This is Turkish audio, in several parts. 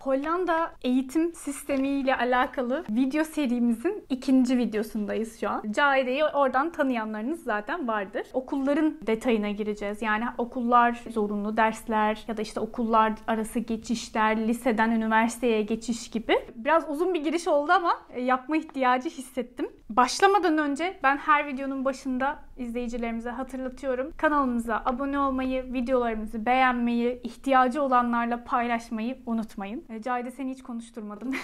Hollanda eğitim sistemiyle alakalı video serimizin ikinci videosundayız şu an. Cahide'yi oradan tanıyanlarınız zaten vardır. Okulların detayına gireceğiz. Yani okullar zorunlu dersler ya da işte okullar arası geçişler, liseden üniversiteye geçiş gibi. Biraz uzun bir giriş oldu ama e, yapma ihtiyacı hissettim. Başlamadan önce ben her videonun başında izleyicilerimize hatırlatıyorum. Kanalımıza abone olmayı, videolarımızı beğenmeyi, ihtiyacı olanlarla paylaşmayı unutmayın. E, Cahide seni hiç konuşturmadım.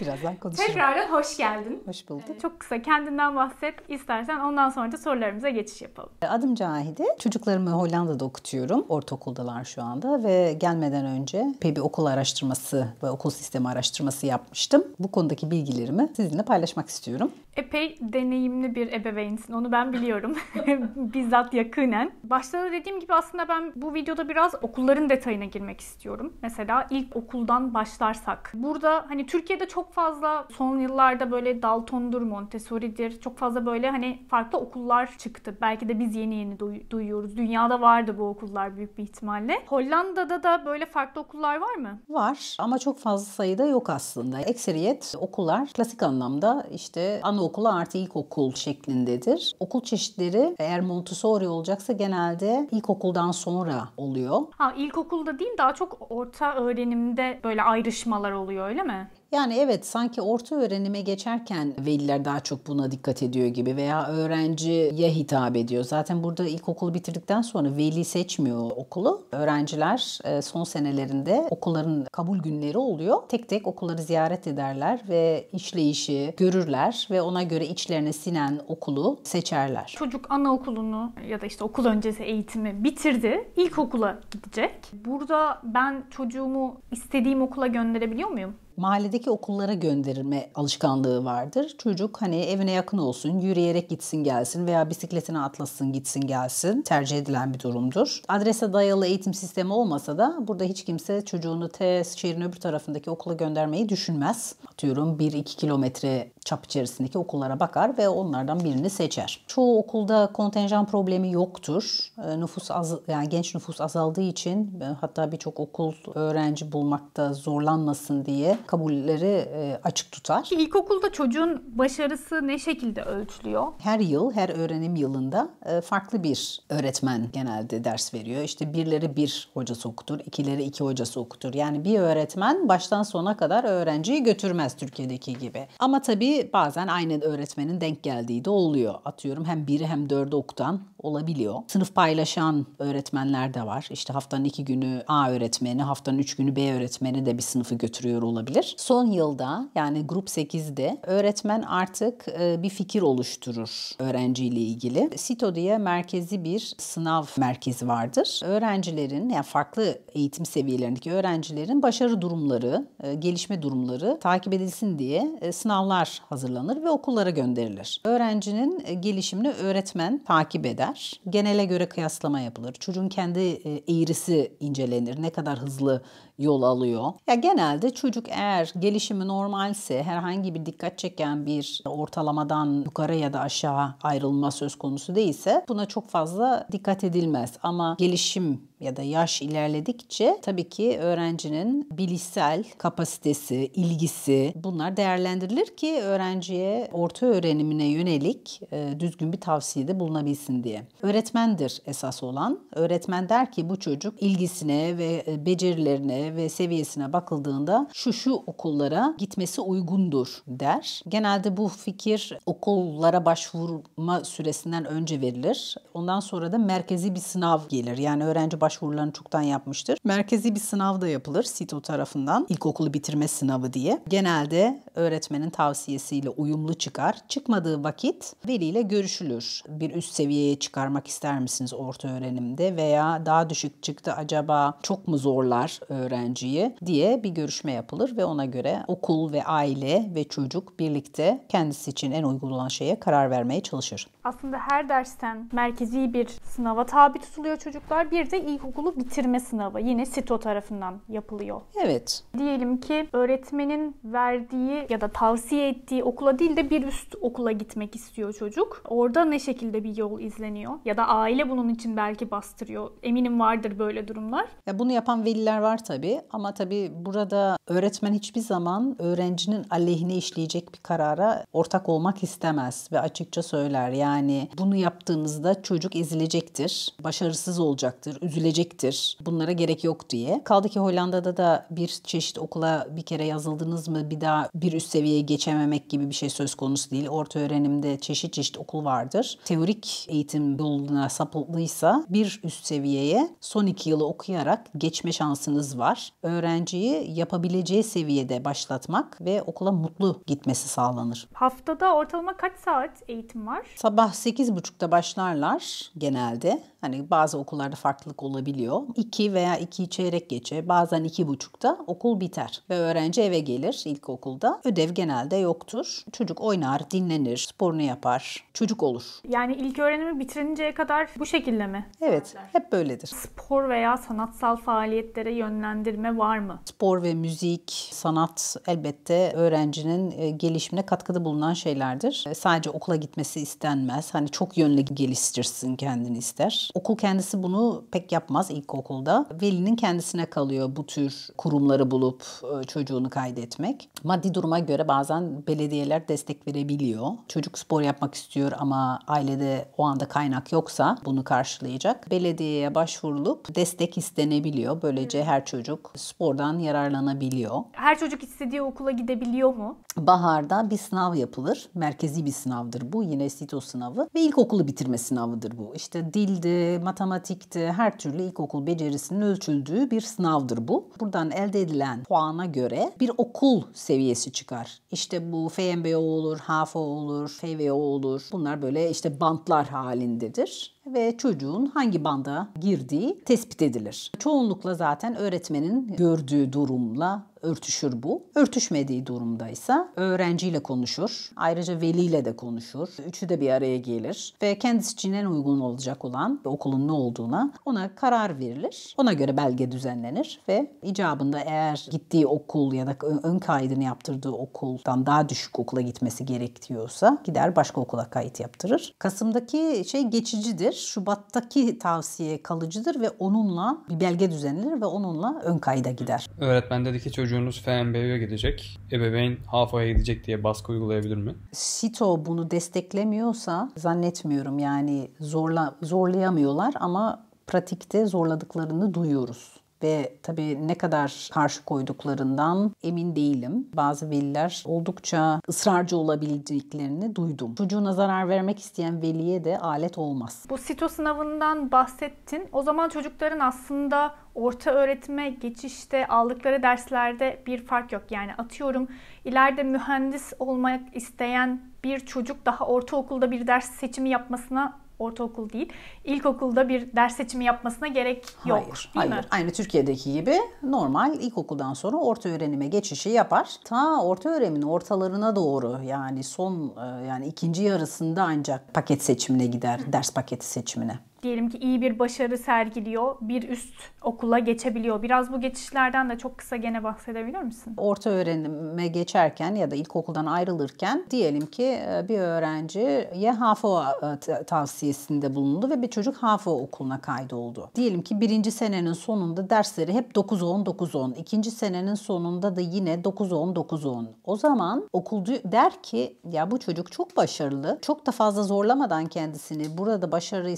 Birazdan konuşuruz. Tekrardan hoş geldin. Hoş bulduk. Çok kısa kendinden bahset istersen ondan sonra da sorularımıza geçiş yapalım. Adım Cahide. Çocuklarımı Hollanda'da okutuyorum. Ortaokuldalar şu anda ve gelmeden önce epey bir okul araştırması ve okul sistemi araştırması yapmıştım. Bu konudaki bilgilerimi sizinle paylaşmak istiyorum. Epey deneyimli bir ebeveynsin. Onu ben biliyorum. Bizzat yakınen. Başta da dediğim gibi aslında ben bu videoda biraz okulların detayına girmek istiyorum. Mesela ilk okuldan başlarsak. Burada hani Türkiye'de çok fazla son yıllarda böyle Dalton'dur, Montessori'dir. Çok fazla böyle hani farklı okullar çıktı. Belki de biz yeni yeni duy- duyuyoruz. Dünyada vardı bu okullar büyük bir ihtimalle. Hollanda'da da böyle farklı okullar var mı? Var ama çok fazla sayıda yok aslında. Ekseriyet okullar klasik anlamda işte anaokulu artı ilkokul şeklindedir. Okul çeşitleri eğer Montessori olacaksa genelde ilkokuldan sonra oluyor. Ha ilkokulda değil daha çok orta öğrenimde böyle ayrışmalar oluyor öyle mi? Yani evet sanki orta öğrenime geçerken veliler daha çok buna dikkat ediyor gibi veya öğrenciye hitap ediyor. Zaten burada ilkokulu bitirdikten sonra veli seçmiyor okulu. Öğrenciler e, son senelerinde okulların kabul günleri oluyor. Tek tek okulları ziyaret ederler ve işleyişi görürler ve ona göre içlerine sinen okulu seçerler. Çocuk anaokulunu ya da işte okul öncesi eğitimi bitirdi. İlkokula gidecek. Burada ben çocuğumu istediğim okula gönderebiliyor muyum? Mahalledeki okullara gönderme alışkanlığı vardır. Çocuk hani evine yakın olsun, yürüyerek gitsin gelsin veya bisikletine atlasın gitsin gelsin tercih edilen bir durumdur. Adrese dayalı eğitim sistemi olmasa da burada hiç kimse çocuğunu te şehrin öbür tarafındaki okula göndermeyi düşünmez. Atıyorum 1-2 kilometre çap içerisindeki okullara bakar ve onlardan birini seçer. Çoğu okulda kontenjan problemi yoktur. Nüfus az, yani genç nüfus azaldığı için hatta birçok okul öğrenci bulmakta zorlanmasın diye kabulleri e, açık tutar. Ki ilkokulda çocuğun başarısı ne şekilde ölçülüyor? Her yıl, her öğrenim yılında e, farklı bir öğretmen genelde ders veriyor. İşte birleri bir hocası okutur, ikileri iki hocası okutur. Yani bir öğretmen baştan sona kadar öğrenciyi götürmez Türkiye'deki gibi. Ama tabii bazen aynı öğretmenin denk geldiği de oluyor. Atıyorum hem biri hem dördü okutan olabiliyor. Sınıf paylaşan öğretmenler de var. İşte haftanın iki günü A öğretmeni, haftanın üç günü B öğretmeni de bir sınıfı götürüyor olabilir. Son yılda yani grup 8'de öğretmen artık e, bir fikir oluşturur öğrenciyle ilgili. SITO diye merkezi bir sınav merkezi vardır. Öğrencilerin yani farklı eğitim seviyelerindeki öğrencilerin başarı durumları, e, gelişme durumları takip edilsin diye e, sınavlar hazırlanır ve okullara gönderilir. Öğrencinin gelişimini öğretmen takip eder. Genele göre kıyaslama yapılır. Çocuğun kendi eğrisi incelenir. Ne kadar hızlı yol alıyor. Ya genelde çocuk eğer gelişimi normalse herhangi bir dikkat çeken bir ortalamadan yukarı ya da aşağı ayrılma söz konusu değilse buna çok fazla dikkat edilmez. Ama gelişim ya da yaş ilerledikçe tabii ki öğrencinin bilişsel kapasitesi, ilgisi bunlar değerlendirilir ki öğrenciye orta öğrenimine yönelik e, düzgün bir tavsiyede bulunabilsin diye. Öğretmendir esas olan. Öğretmen der ki bu çocuk ilgisine ve e, becerilerine ve seviyesine bakıldığında şu şu okullara gitmesi uygundur der. Genelde bu fikir okullara başvurma süresinden önce verilir. Ondan sonra da merkezi bir sınav gelir. Yani öğrenci başvurularını çoktan yapmıştır. Merkezi bir sınav da yapılır SİTO tarafından. İlkokulu bitirme sınavı diye. Genelde öğretmenin tavsiyesiyle uyumlu çıkar. Çıkmadığı vakit veliyle görüşülür. Bir üst seviyeye çıkarmak ister misiniz orta öğrenimde veya daha düşük çıktı acaba çok mu zorlar öğrenciyi diye bir görüşme yapılır ve ona göre okul ve aile ve çocuk birlikte kendisi için en uygun olan şeye karar vermeye çalışır. Aslında her dersten merkezi bir sınava tabi tutuluyor çocuklar. Bir de ilkokulu bitirme sınavı yine SİTO tarafından yapılıyor. Evet. Diyelim ki öğretmenin verdiği ya da tavsiye ettiği okula değil de bir üst okula gitmek istiyor çocuk. Orada ne şekilde bir yol izleniyor? Ya da aile bunun için belki bastırıyor. Eminim vardır böyle durumlar. Ya bunu yapan veliler var tabii ama tabii burada öğretmen hiçbir zaman öğrencinin aleyhine işleyecek bir karara ortak olmak istemez ve açıkça söyler. Yani bunu yaptığınızda çocuk ezilecektir, başarısız olacaktır, üzülecektir. Bunlara gerek yok diye. Kaldı ki Hollanda'da da bir çeşit okula bir kere yazıldınız mı bir daha bir üst seviyeye geçememek gibi bir şey söz konusu değil. Orta öğrenimde çeşit çeşit okul vardır. Teorik eğitim yoluna sapıldıysa bir üst seviyeye son iki yılı okuyarak geçme şansınız var. Öğrenciyi yapabileceği seviyede başlatmak ve okula mutlu gitmesi sağlanır. Haftada ortalama kaç saat eğitim var? Sabah 8.30'da başlarlar genelde. Hani bazı okullarda farklılık olabiliyor. 2 veya 2 çeyrek geçe bazen 2.30'da okul biter ve öğrenci eve gelir ilkokulda. Ödev genelde yoktur. Çocuk oynar, dinlenir, sporunu yapar, çocuk olur. Yani ilk öğrenimi bitirinceye kadar bu şekilde mi? Evet, hep böyledir. Spor veya sanatsal faaliyetlere yönlendirme var mı? Spor ve müzik, sanat elbette öğrencinin e, gelişimine katkıda bulunan şeylerdir. E, Sadece okula gitmesi istenmez. Hani çok yönlü geliştirsin kendini ister. Okul kendisi bunu pek yapmaz ilkokulda. Velinin kendisine kalıyor bu tür kurumları bulup e, çocuğunu kaydetmek. Maddi duruma göre bazen belediyeler destek verebiliyor. Çocuk spor yapmak istiyor ama ailede o anda kaynak yoksa bunu karşılayacak. Belediyeye başvurulup destek istenebiliyor. Böylece her çocuk spordan yararlanabiliyor. Her çocuk istediği okula gidebiliyor mu? Baharda bir sınav yapılır. Merkezi bir sınavdır bu. Yine SİTO sınavı. Ve ilkokulu bitirme sınavıdır bu. İşte dildi, matematikti, her türlü ilkokul becerisinin ölçüldüğü bir sınavdır bu. Buradan elde edilen puana göre bir okul seviyesi çıkar. İşte bu FMBO olur, HAFO olur, FVO olur. Bunlar böyle işte bantlar halindedir ve çocuğun hangi banda girdiği tespit edilir. Çoğunlukla zaten öğretmenin gördüğü durumla örtüşür bu. Örtüşmediği durumdaysa öğrenciyle konuşur. Ayrıca veliyle de konuşur. Üçü de bir araya gelir ve kendisi için en uygun olacak olan okulun ne olduğuna ona karar verilir. Ona göre belge düzenlenir ve icabında eğer gittiği okul ya da ön kaydını yaptırdığı okuldan daha düşük okula gitmesi gerekiyorsa gider başka okula kayıt yaptırır. Kasım'daki şey geçicidir. Şubat'taki tavsiye kalıcıdır ve onunla bir belge düzenlenir ve onunla ön kayda gider. Öğretmen dedi ki çocuğunuz FMB'ye gidecek, ebeveyn HAFO'ya gidecek diye baskı uygulayabilir mi? SİTO bunu desteklemiyorsa zannetmiyorum yani zorla zorlayamıyorlar ama pratikte zorladıklarını duyuyoruz ve tabii ne kadar karşı koyduklarından emin değilim. Bazı veliler oldukça ısrarcı olabildiklerini duydum. Çocuğuna zarar vermek isteyen veliye de alet olmaz. Bu SİTO sınavından bahsettin. O zaman çocukların aslında orta öğretime geçişte aldıkları derslerde bir fark yok. Yani atıyorum ileride mühendis olmak isteyen bir çocuk daha ortaokulda bir ders seçimi yapmasına ortaokul değil, ilkokulda bir ders seçimi yapmasına gerek yok. Hayır, değil hayır. mi? Aynı Türkiye'deki gibi normal ilkokuldan sonra orta öğrenime geçişi yapar. Ta orta öğrenimin ortalarına doğru yani son e, yani ikinci yarısında ancak paket seçimine gider, ders paketi seçimine. Diyelim ki iyi bir başarı sergiliyor, bir üst okula geçebiliyor. Biraz bu geçişlerden de çok kısa gene bahsedebilir misin? Orta öğrenime geçerken ya da ilkokuldan ayrılırken diyelim ki e, bir öğrenciye HAFO e, tavsiyesinde bulundu ve bir çocuk HAFO okuluna kaydoldu. Diyelim ki birinci senenin sonunda dersleri hep 9-10, 9-10. İkinci senenin sonunda da yine 9-10, 9-10. O zaman okul der ki ya bu çocuk çok başarılı, çok da fazla zorlamadan kendisini burada başarıyı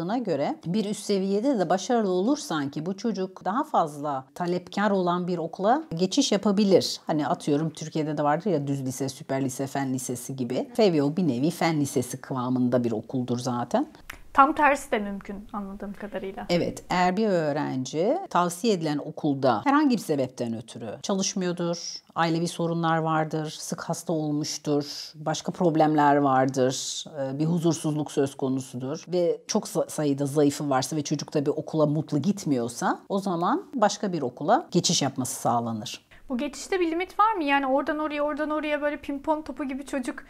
sağladığına göre bir üst seviyede de başarılı olur sanki bu çocuk daha fazla talepkar olan bir okula geçiş yapabilir. Hani atıyorum Türkiye'de de vardır ya düz lise, süper lise, fen lisesi gibi. FVO bir nevi fen lisesi kıvamında bir okuldur zaten. Tam tersi de mümkün anladığım kadarıyla. Evet, eğer bir öğrenci tavsiye edilen okulda herhangi bir sebepten ötürü çalışmıyordur, ailevi sorunlar vardır, sık hasta olmuştur, başka problemler vardır, e, bir huzursuzluk söz konusudur ve çok sa- sayıda zayıfı varsa ve çocuk da bir okula mutlu gitmiyorsa o zaman başka bir okula geçiş yapması sağlanır. Bu geçişte bir limit var mı? Yani oradan oraya, oradan oraya böyle pimpon topu gibi çocuk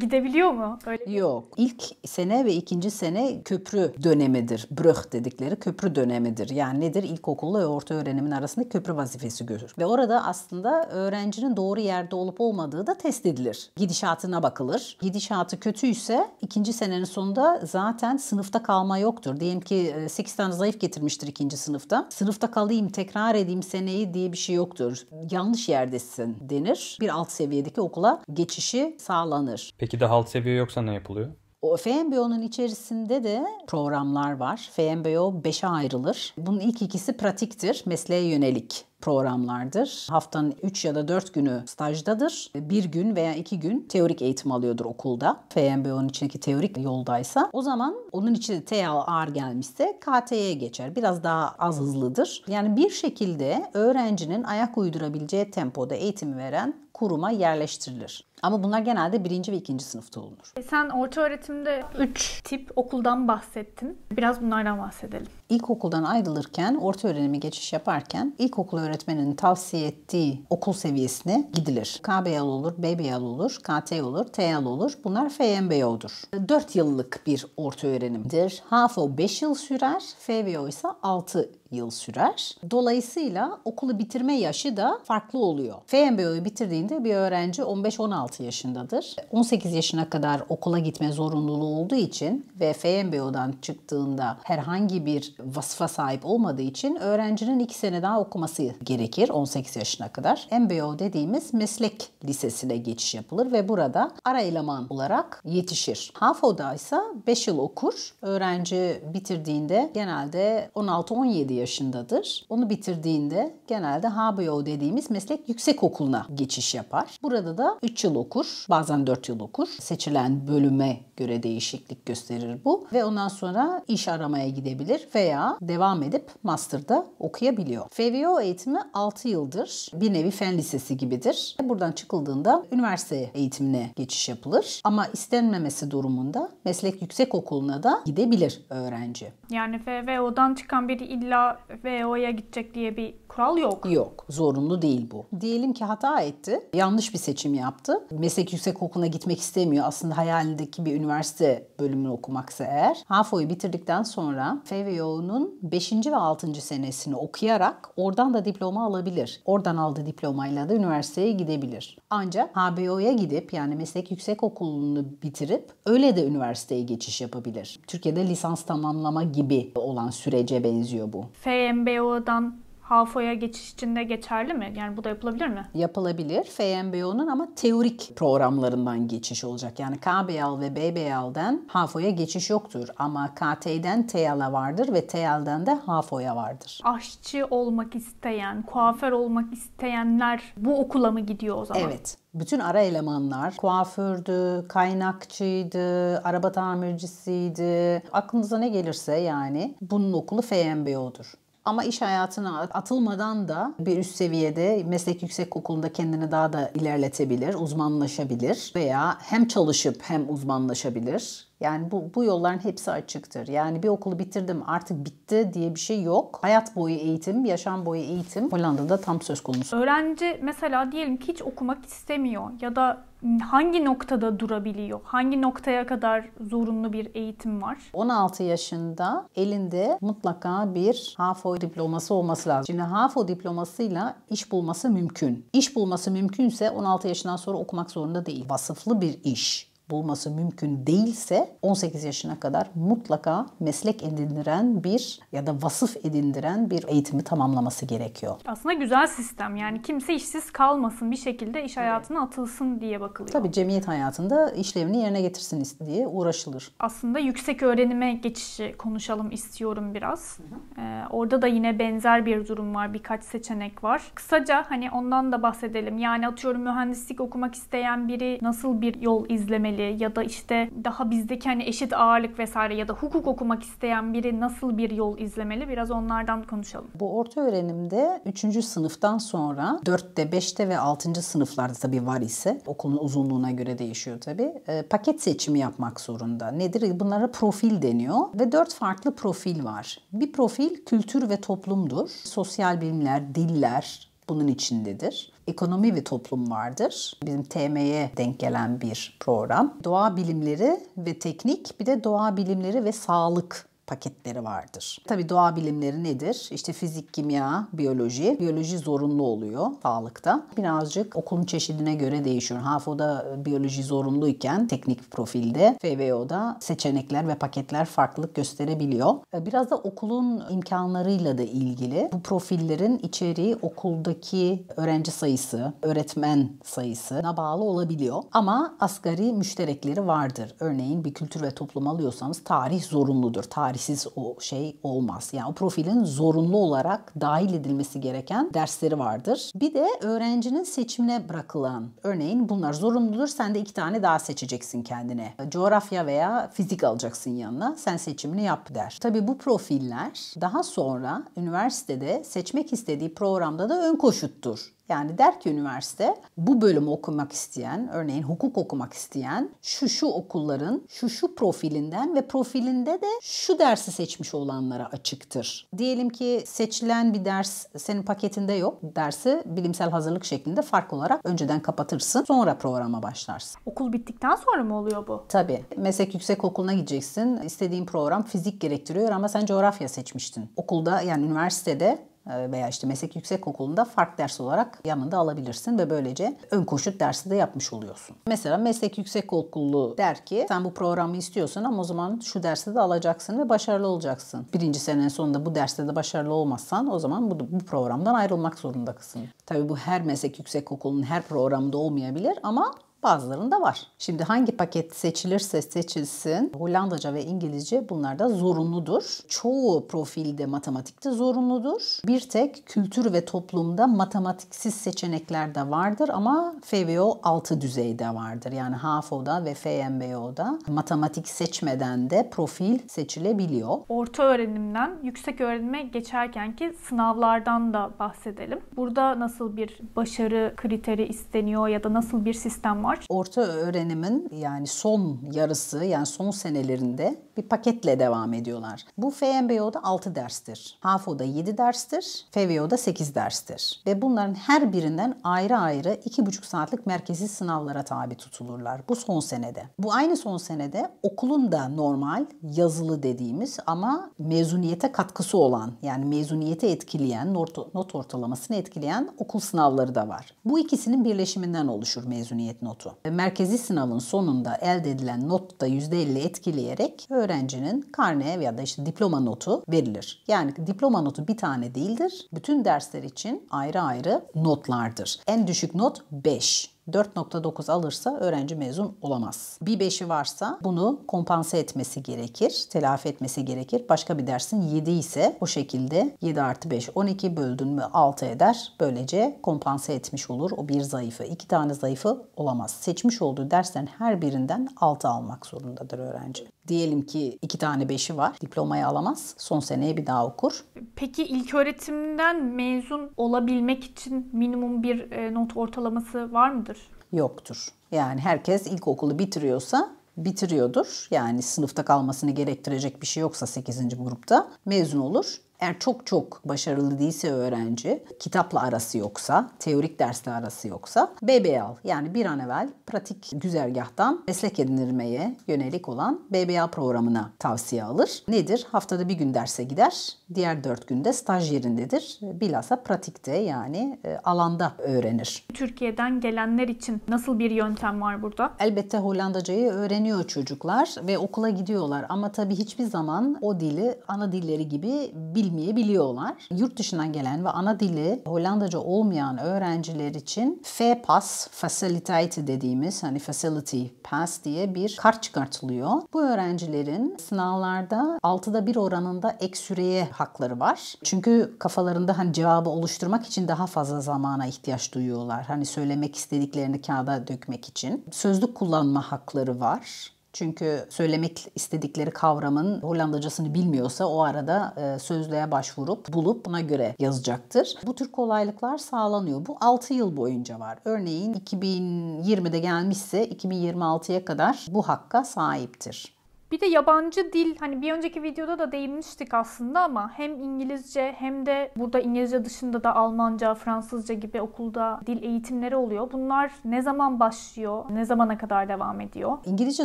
gidebiliyor mu? Öyle Yok. İlk sene ve ikinci sene köprü dönemidir. Brüch dedikleri köprü dönemidir. Yani nedir? İlkokulla ve orta öğrenimin arasında köprü vazifesi görür. Ve orada aslında öğrencinin doğru yerde olup olmadığı da test edilir. Gidişatına bakılır. Gidişatı kötüyse ikinci senenin sonunda zaten sınıfta kalma yoktur. Diyelim ki 8 tane zayıf getirmiştir ikinci sınıfta. Sınıfta kalayım, tekrar edeyim seneyi diye bir şey yoktur. Yanlış yerdesin denir. Bir alt seviyedeki okula geçişi sağlanır. Peki de halt seviye yoksa ne yapılıyor? O FMBO'nun içerisinde de programlar var. FMBO 5'e ayrılır. Bunun ilk ikisi pratiktir, mesleğe yönelik programlardır. Haftanın 3 ya da 4 günü stajdadır. Bir gün veya 2 gün teorik eğitim alıyordur okulda. FMBO'nun içindeki teorik yoldaysa. O zaman onun içinde TA ağır gelmişse KT'ye geçer. Biraz daha az hızlıdır. Yani bir şekilde öğrencinin ayak uydurabileceği tempoda eğitim veren kuruma yerleştirilir. Ama bunlar genelde birinci ve ikinci sınıfta olunur. E, Sen orta öğretimde 3 tip okuldan bahsettin. Biraz bunlardan bahsedelim. İlkokuldan ayrılırken, orta öğrenimi geçiş yaparken ilkokul öğretmeninin tavsiye ettiği okul seviyesine gidilir. KBL olur, BBL olur, KT olur, TL olur. Bunlar FMBO'dur. 4 yıllık bir orta öğrenimdir. HAFO 5 yıl sürer, FVO ise 6 yıl sürer. Dolayısıyla okulu bitirme yaşı da farklı oluyor. FMBO'yu bitirdiğinde bir öğrenci 15-16 yaşındadır. 18 yaşına kadar okula gitme zorunluluğu olduğu için ve FMBO'dan çıktığında herhangi bir vasıfa sahip olmadığı için öğrencinin 2 sene daha okuması gerekir 18 yaşına kadar. MBO dediğimiz meslek lisesine geçiş yapılır ve burada ara eleman olarak yetişir. HAFO'da ise 5 yıl okur. Öğrenci bitirdiğinde genelde 16-17 yaşındadır. Onu bitirdiğinde genelde HBO dediğimiz meslek yüksek okuluna geçiş yapar. Burada da 3 yıl okur, bazen 4 yıl okur. Seçilen bölüme göre değişiklik gösterir bu ve ondan sonra iş aramaya gidebilir veya devam edip master'da okuyabiliyor. FVO eğitimi 6 yıldır. Bir nevi fen lisesi gibidir. Buradan çıkıldığında üniversite eğitimine geçiş yapılır. Ama istenmemesi durumunda meslek yüksek okuluna da gidebilir öğrenci. Yani FVO'dan çıkan biri illa VO'ya gidecek diye bir kural yok. Yok, zorunlu değil bu. Diyelim ki hata etti, yanlış bir seçim yaptı. Meslek yüksek okuluna gitmek istemiyor. Aslında hayalindeki bir üniversite bölümünü okumaksa eğer. HAFO'yu bitirdikten sonra FVO'nun 5. ve 6. senesini okuyarak oradan da diploma alabilir. Oradan aldığı diplomayla da üniversiteye gidebilir. Ancak HBO'ya gidip yani meslek yüksek okulunu bitirip öyle de üniversiteye geçiş yapabilir. Türkiye'de lisans tamamlama gibi olan sürece benziyor bu. FMBO'dan HAFO'ya geçiş için de geçerli mi? Yani bu da yapılabilir mi? yapılabilir. FMBO'nun ama teorik programlarından geçiş olacak. Yani KBL ve BBL'den HAFO'ya geçiş yoktur. Ama KT'den TL'e vardır ve TL'den de HAFO'ya vardır. Aşçı olmak isteyen, kuaför olmak isteyenler bu okula mı gidiyor o zaman? Evet. Bütün ara elemanlar kuafördü, kaynakçıydı, araba tamircisiydi. Aklınıza ne gelirse yani bunun okulu FMBO'dur. Ama iş hayatına atılmadan da bir üst seviyede meslek yüksek okulunda kendini daha da ilerletebilir, uzmanlaşabilir veya hem çalışıp hem uzmanlaşabilir. Yani bu, bu yolların hepsi açıktır. Yani bir okulu bitirdim artık bitti diye bir şey yok. Hayat boyu eğitim, yaşam boyu eğitim Hollanda'da tam söz konusu. Öğrenci mesela diyelim ki hiç okumak istemiyor ya da hangi noktada durabiliyor? Hangi noktaya kadar zorunlu bir eğitim var? 16 yaşında elinde mutlaka bir HAFO diploması olması lazım. Şimdi HAFO diplomasıyla iş bulması mümkün. İş bulması mümkünse 16 yaşından sonra okumak zorunda değil. Vasıflı bir iş bulması mümkün değilse 18 yaşına kadar mutlaka meslek edindiren bir ya da vasıf edindiren bir eğitimi tamamlaması gerekiyor. Aslında güzel sistem. Yani kimse işsiz kalmasın bir şekilde iş hayatına atılsın diye bakılıyor. Tabii cemiyet hayatında işlevini yerine getirsin diye uğraşılır. Aslında yüksek öğrenime geçişi konuşalım istiyorum biraz. Ee, orada da yine benzer bir durum var. Birkaç seçenek var. Kısaca hani ondan da bahsedelim. Yani atıyorum mühendislik okumak isteyen biri nasıl bir yol izlemeli ya da işte daha bizdeki hani eşit ağırlık vesaire ya da hukuk okumak isteyen biri nasıl bir yol izlemeli? Biraz onlardan konuşalım. Bu orta öğrenimde 3. sınıftan sonra 4'te, 5'te ve 6. sınıflarda tabii var ise okulun uzunluğuna göre değişiyor tabii. E, paket seçimi yapmak zorunda. Nedir? Bunlara profil deniyor ve 4 farklı profil var. Bir profil kültür ve toplumdur. Sosyal bilimler, diller, bunun içindedir. Ekonomi ve toplum vardır. Bizim TM'ye denk gelen bir program. Doğa bilimleri ve teknik bir de doğa bilimleri ve sağlık paketleri vardır. Tabi doğa bilimleri nedir? İşte fizik, kimya, biyoloji. Biyoloji zorunlu oluyor sağlıkta. Birazcık okulun çeşidine göre değişiyor. HAFO'da biyoloji zorunluyken teknik profilde FVO'da seçenekler ve paketler farklılık gösterebiliyor. Biraz da okulun imkanlarıyla da ilgili. Bu profillerin içeriği okuldaki öğrenci sayısı, öğretmen sayısına bağlı olabiliyor. Ama asgari müşterekleri vardır. Örneğin bir kültür ve toplum alıyorsanız tarih zorunludur. Tarih tarihsiz o şey olmaz. Yani o profilin zorunlu olarak dahil edilmesi gereken dersleri vardır. Bir de öğrencinin seçimine bırakılan, örneğin bunlar zorunludur. Sen de iki tane daha seçeceksin kendine. Coğrafya veya fizik alacaksın yanına. Sen seçimini yap der. Tabii bu profiller daha sonra üniversitede seçmek istediği programda da ön koşuttur. Yani der ki üniversite bu bölümü okumak isteyen, örneğin hukuk okumak isteyen şu şu okulların şu şu profilinden ve profilinde de şu dersi seçmiş olanlara açıktır. Diyelim ki seçilen bir ders senin paketinde yok. Dersi bilimsel hazırlık şeklinde fark olarak önceden kapatırsın. Sonra programa başlarsın. Okul bittikten sonra mı oluyor bu? Tabii. Meslek yüksek okuluna gideceksin. İstediğin program fizik gerektiriyor ama sen coğrafya seçmiştin. Okulda yani üniversitede veya işte meslek yüksek okulunda fark ders olarak yanında alabilirsin ve böylece ön koşut dersi de yapmış oluyorsun. Mesela meslek yüksek okulu der ki sen bu programı istiyorsun ama o zaman şu dersi de alacaksın ve başarılı olacaksın. Birinci senenin sonunda bu derste de başarılı olmazsan o zaman bu, bu programdan ayrılmak zorundasın. Tabii bu her meslek yüksek okulunun her programında olmayabilir ama Bazılarında var. Şimdi hangi paket seçilirse seçilsin Hollandaca ve İngilizce bunlar da zorunludur. Çoğu profilde matematikte zorunludur. Bir tek kültür ve toplumda matematiksiz seçenekler de vardır ama FVO altı düzeyde vardır. Yani HAFO'da ve FMBO'da matematik seçmeden de profil seçilebiliyor. Orta öğrenimden yüksek öğrenime geçerken ki sınavlardan da bahsedelim. Burada nasıl bir başarı kriteri isteniyor ya da nasıl bir sistem var? Var. Orta öğrenimin yani son yarısı yani son senelerinde bir paketle devam ediyorlar. Bu FMBO'da 6 derstir. HAFO'da 7 derstir. FVO'da 8 derstir. Ve bunların her birinden ayrı ayrı 2,5 saatlik merkezi sınavlara tabi tutulurlar. Bu son senede. Bu aynı son senede okulun da normal yazılı dediğimiz ama mezuniyete katkısı olan yani mezuniyete etkileyen not, ortalamasını etkileyen okul sınavları da var. Bu ikisinin birleşiminden oluşur mezuniyet notu. Merkezi sınavın sonunda elde edilen not da %50 etkileyerek öğrencinin karne ya da işte diploma notu verilir. Yani diploma notu bir tane değildir. Bütün dersler için ayrı ayrı notlardır. En düşük not 5. 4.9 alırsa öğrenci mezun olamaz. Bir 5'i varsa bunu kompanse etmesi gerekir, telafi etmesi gerekir. Başka bir dersin 7 ise o şekilde 7 artı 5 12 böldün mü 6 eder. Böylece kompanse etmiş olur o bir zayıfı. iki tane zayıfı olamaz. Seçmiş olduğu derslerin her birinden 6 almak zorundadır öğrenci. Diyelim ki iki tane beşi var. Diplomayı alamaz. Son seneye bir daha okur. Peki ilk öğretimden mezun olabilmek için minimum bir e, not ortalaması var mıdır? Yoktur. Yani herkes ilkokulu bitiriyorsa bitiriyordur. Yani sınıfta kalmasını gerektirecek bir şey yoksa 8. grupta mezun olur. Eğer çok çok başarılı değilse öğrenci, kitapla arası yoksa, teorik dersle arası yoksa BBA yani bir an evvel pratik güzergahtan meslek edinirmeye yönelik olan BBA programına tavsiye alır. Nedir? Haftada bir gün derse gider, diğer dört günde staj yerindedir. Bilhassa pratikte yani e, alanda öğrenir. Türkiye'den gelenler için nasıl bir yöntem var burada? Elbette Hollandacayı öğreniyor çocuklar ve okula gidiyorlar ama tabii hiçbir zaman o dili ana dilleri gibi bil bilmeyebiliyorlar. Yurt dışından gelen ve ana dili Hollandaca olmayan öğrenciler için FPAS, Facilitator dediğimiz hani Facility Pass diye bir kart çıkartılıyor. Bu öğrencilerin sınavlarda 6'da 1 oranında ek süreye hakları var. Çünkü kafalarında hani cevabı oluşturmak için daha fazla zamana ihtiyaç duyuyorlar. Hani söylemek istediklerini kağıda dökmek için. Sözlük kullanma hakları var. Çünkü söylemek istedikleri kavramın Hollandacasını bilmiyorsa o arada e, sözlüğe başvurup bulup buna göre yazacaktır. Bu tür kolaylıklar sağlanıyor. Bu 6 yıl boyunca var. Örneğin 2020'de gelmişse 2026'ya kadar bu hakka sahiptir. Bir de yabancı dil hani bir önceki videoda da değinmiştik aslında ama hem İngilizce hem de burada İngilizce dışında da Almanca, Fransızca gibi okulda dil eğitimleri oluyor. Bunlar ne zaman başlıyor? Ne zamana kadar devam ediyor? İngilizce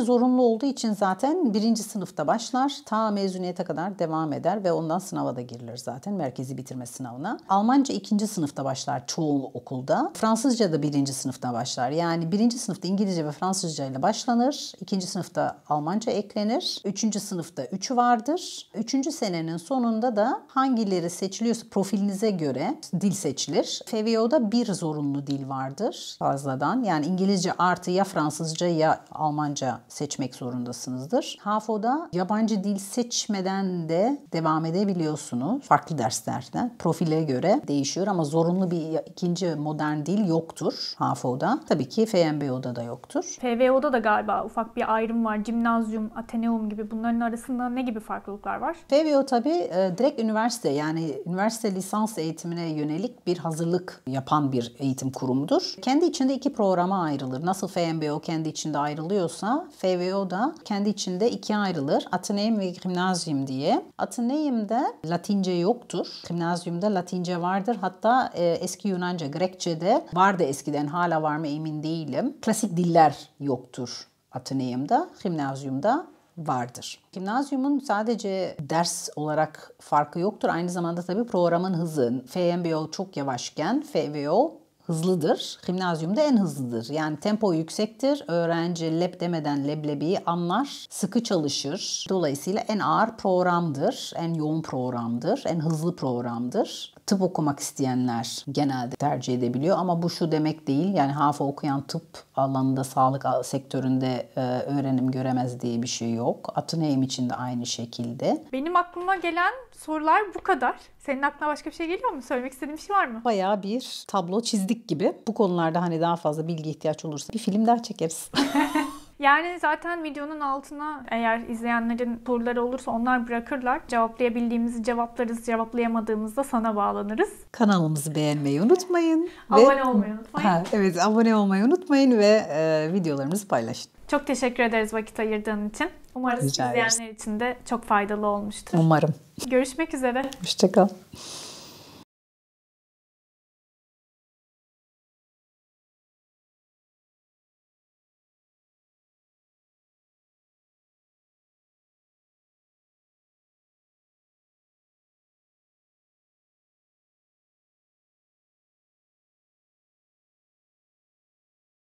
zorunlu olduğu için zaten birinci sınıfta başlar. Ta mezuniyete kadar devam eder ve ondan sınava da girilir zaten. Merkezi bitirme sınavına. Almanca ikinci sınıfta başlar çoğu okulda. Fransızca da birinci sınıfta başlar. Yani birinci sınıfta İngilizce ve Fransızca ile başlanır. İkinci sınıfta Almanca eklenir. Üçüncü sınıfta üçü vardır. Üçüncü senenin sonunda da hangileri seçiliyorsa profilinize göre dil seçilir. FVO'da bir zorunlu dil vardır fazladan. Yani İngilizce artı ya Fransızca ya Almanca seçmek zorundasınızdır. HAFO'da yabancı dil seçmeden de devam edebiliyorsunuz. Farklı derslerden. Profile göre değişiyor ama zorunlu bir ikinci modern dil yoktur HAFO'da. Tabii ki FMBO'da da yoktur. FVO'da da galiba ufak bir ayrım var. Cimnazyum, Ateneum gibi bunların arasında ne gibi farklılıklar var? FVO tabii e, direkt üniversite yani üniversite lisans eğitimine yönelik bir hazırlık yapan bir eğitim kurumudur. Kendi içinde iki programa ayrılır. Nasıl FMBO kendi içinde ayrılıyorsa FVO da kendi içinde ikiye ayrılır. Ateneum ve Gimnazyum diye. Ateneum'da Latince yoktur. Gimnazyum'da Latince vardır. Hatta e, eski Yunanca, Grekçe'de vardı eskiden hala var mı emin değilim. Klasik diller yoktur Ateneum'da. Gimnazyum'da vardır. Gimnazyumun sadece ders olarak farkı yoktur. Aynı zamanda tabii programın hızı. FMBO çok yavaşken FVO hızlıdır. Gimnazyumda en hızlıdır. Yani tempo yüksektir. Öğrenci leb demeden leblebiyi anlar. Sıkı çalışır. Dolayısıyla en ağır programdır. En yoğun programdır. En hızlı programdır. Tıp okumak isteyenler genelde tercih edebiliyor ama bu şu demek değil. Yani HAFA okuyan tıp alanında, sağlık sektöründe e, öğrenim göremez diye bir şey yok. Atıneym için de aynı şekilde. Benim aklıma gelen sorular bu kadar. Senin aklına başka bir şey geliyor mu? Söylemek istediğin bir şey var mı? Bayağı bir tablo çizdik gibi. Bu konularda hani daha fazla bilgi ihtiyaç olursa bir film daha çekeriz. Yani zaten videonun altına eğer izleyenlerin soruları olursa onlar bırakırlar. Cevaplayabildiğimizi cevaplarız, cevaplayamadığımızda sana bağlanırız. Kanalımızı beğenmeyi unutmayın. Abone ve... olmayı unutmayın. Ha, evet abone olmayı unutmayın ve e, videolarımızı paylaşın. Çok teşekkür ederiz vakit ayırdığın için. Umarız Rica izleyenler için de çok faydalı olmuştur. Umarım. Görüşmek üzere. Hoşçakal.